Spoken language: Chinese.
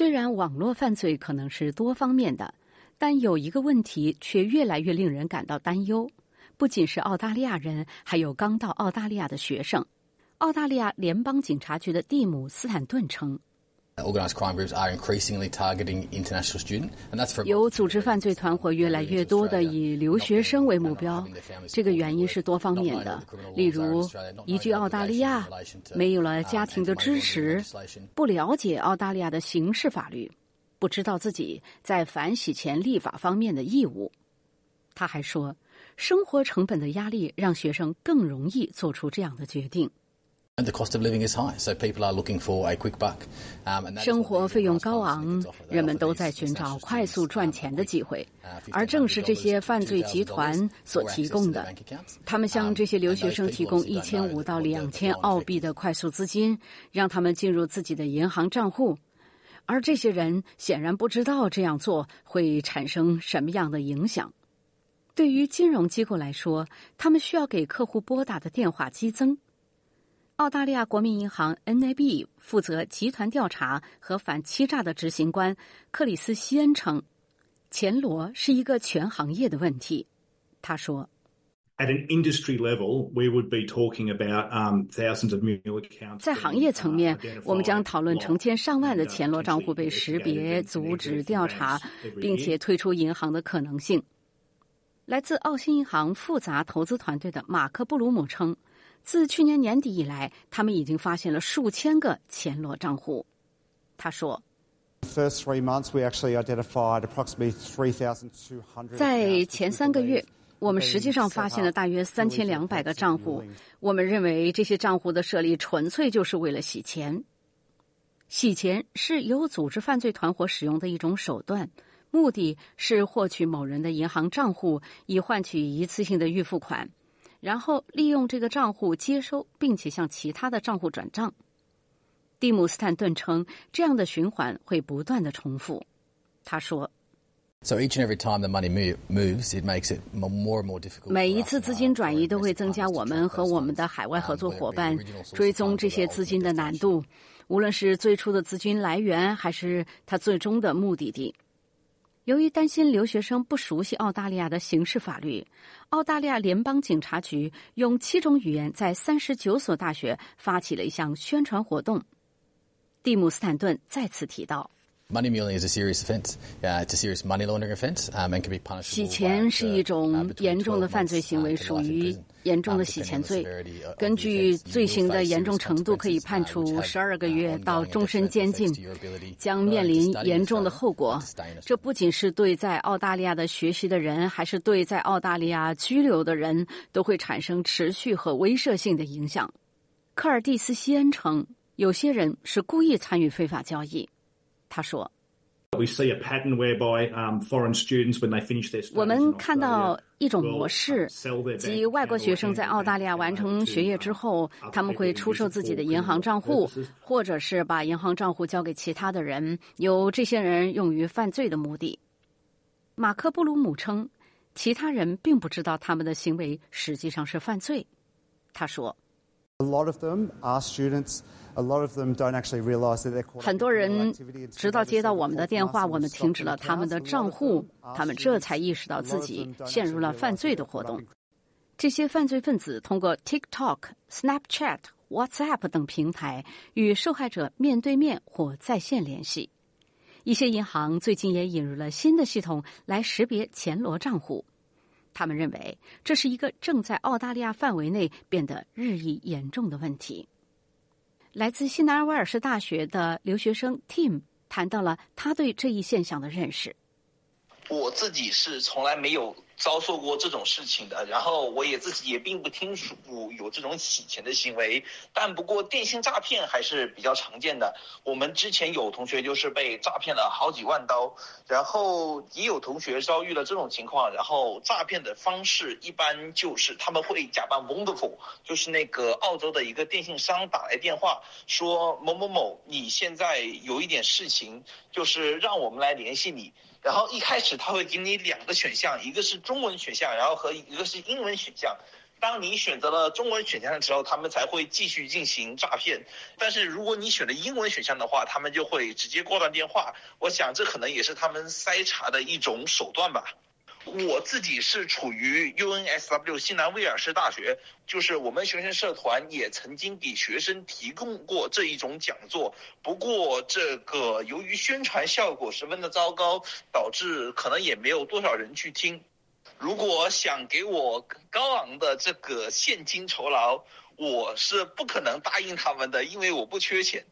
虽然网络犯罪可能是多方面的，但有一个问题却越来越令人感到担忧。不仅是澳大利亚人，还有刚到澳大利亚的学生。澳大利亚联邦警察局的蒂姆·斯坦顿称。有组织犯罪团伙越来越多的以留学生为目标，这个原因是多方面的，例如移居澳大利亚，没有了家庭的支持，不了解澳大利亚的刑事法律，不知道自己在反洗钱立法方面的义务。他还说，生活成本的压力让学生更容易做出这样的决定。生活费用高昂，人们都在寻找快速赚钱的机会，而正是这些犯罪集团所提供的。他们向这些留学生提供一千五到两千澳币的快速资金，让他们进入自己的银行账户，而这些人显然不知道这样做会产生什么样的影响。对于金融机构来说，他们需要给客户拨打的电话激增。澳大利亚国民银行 NAB 负责集团调查和反欺诈的执行官克里斯·西恩称，钱罗是一个全行业的问题。他说：“At an industry level, we would be talking about um thousands of new accounts。”在行业层面，我们将讨论成千上万的钱罗账户被识别、阻止、调查，并且退出银行的可能性。来自澳新银行复杂投资团队的马克·布鲁姆称。自去年年底以来，他们已经发现了数千个钱罗账户。他说：“在前三个月，我们实际上发现了大约三千两百个账户。我们认为这些账户的设立纯粹就是为了洗钱。洗钱是有组织犯罪团伙使用的一种手段，目的是获取某人的银行账户，以换取一次性的预付款。”然后利用这个账户接收，并且向其他的账户转账。蒂姆·斯坦顿称，这样的循环会不断的重复。他说：“So each and every time the money moves, it makes it more and more difficult.” 每一次资金转移都会增加我们和我们的海外合作伙伴追踪这些资金的难度，无论是最初的资金来源，还是它最终的目的地。由于担心留学生不熟悉澳大利亚的刑事法律，澳大利亚联邦警察局用七种语言在三十九所大学发起了一项宣传活动。蒂姆·斯坦顿再次提到。Money muling is a serious offence. Yeah, it's a serious money laundering offence Um, and can be punished. 洗钱是一种严重的犯罪行为，属于严重的洗钱罪。根据罪行的严重程度，可以判处十二个月到终身监禁，将面临严重的后果。这不仅是对在澳大利亚的学习的人，还是对在澳大利亚居留的人都会产生持续和威慑性的影响。科尔蒂斯·西恩称，有些人是故意参与非法交易。他说：“我们看到一种模式，即外国学生在澳大利亚完成学业之后，他们会出售自己的银行账户，或者是把银行账户交给其他的人，由这些人用于犯罪的目的。”马克·布鲁姆称，其他人并不知道他们的行为实际上是犯罪。他说。很多人直到接到我们的电话，我们停止了他们的账户，他们这才意识到自己陷入了犯罪的活动。这些犯罪分子通过 TikTok、Snapchat、WhatsApp 等平台与受害者面对面或在线联系。一些银行最近也引入了新的系统来识别钱罗账户。他们认为这是一个正在澳大利亚范围内变得日益严重的问题。来自新南威尔士大学的留学生 Tim 谈到了他对这一现象的认识。我自己是从来没有。遭受过这种事情的，然后我也自己也并不清楚有这种洗钱的行为，但不过电信诈骗还是比较常见的。我们之前有同学就是被诈骗了好几万刀，然后也有同学遭遇了这种情况，然后诈骗的方式一般就是他们会假扮 Wonderful，就是那个澳洲的一个电信商打来电话说某某某，你现在有一点事情，就是让我们来联系你。然后一开始他会给你两个选项，一个是中文选项，然后和一个是英文选项。当你选择了中文选项的时候，他们才会继续进行诈骗。但是如果你选了英文选项的话，他们就会直接挂断电话。我想这可能也是他们筛查的一种手段吧。我自己是处于 UNSW 西南威尔士大学，就是我们学生社团也曾经给学生提供过这一种讲座。不过这个由于宣传效果十分的糟糕，导致可能也没有多少人去听。如果想给我高昂的这个现金酬劳，我是不可能答应他们的，因为我不缺钱。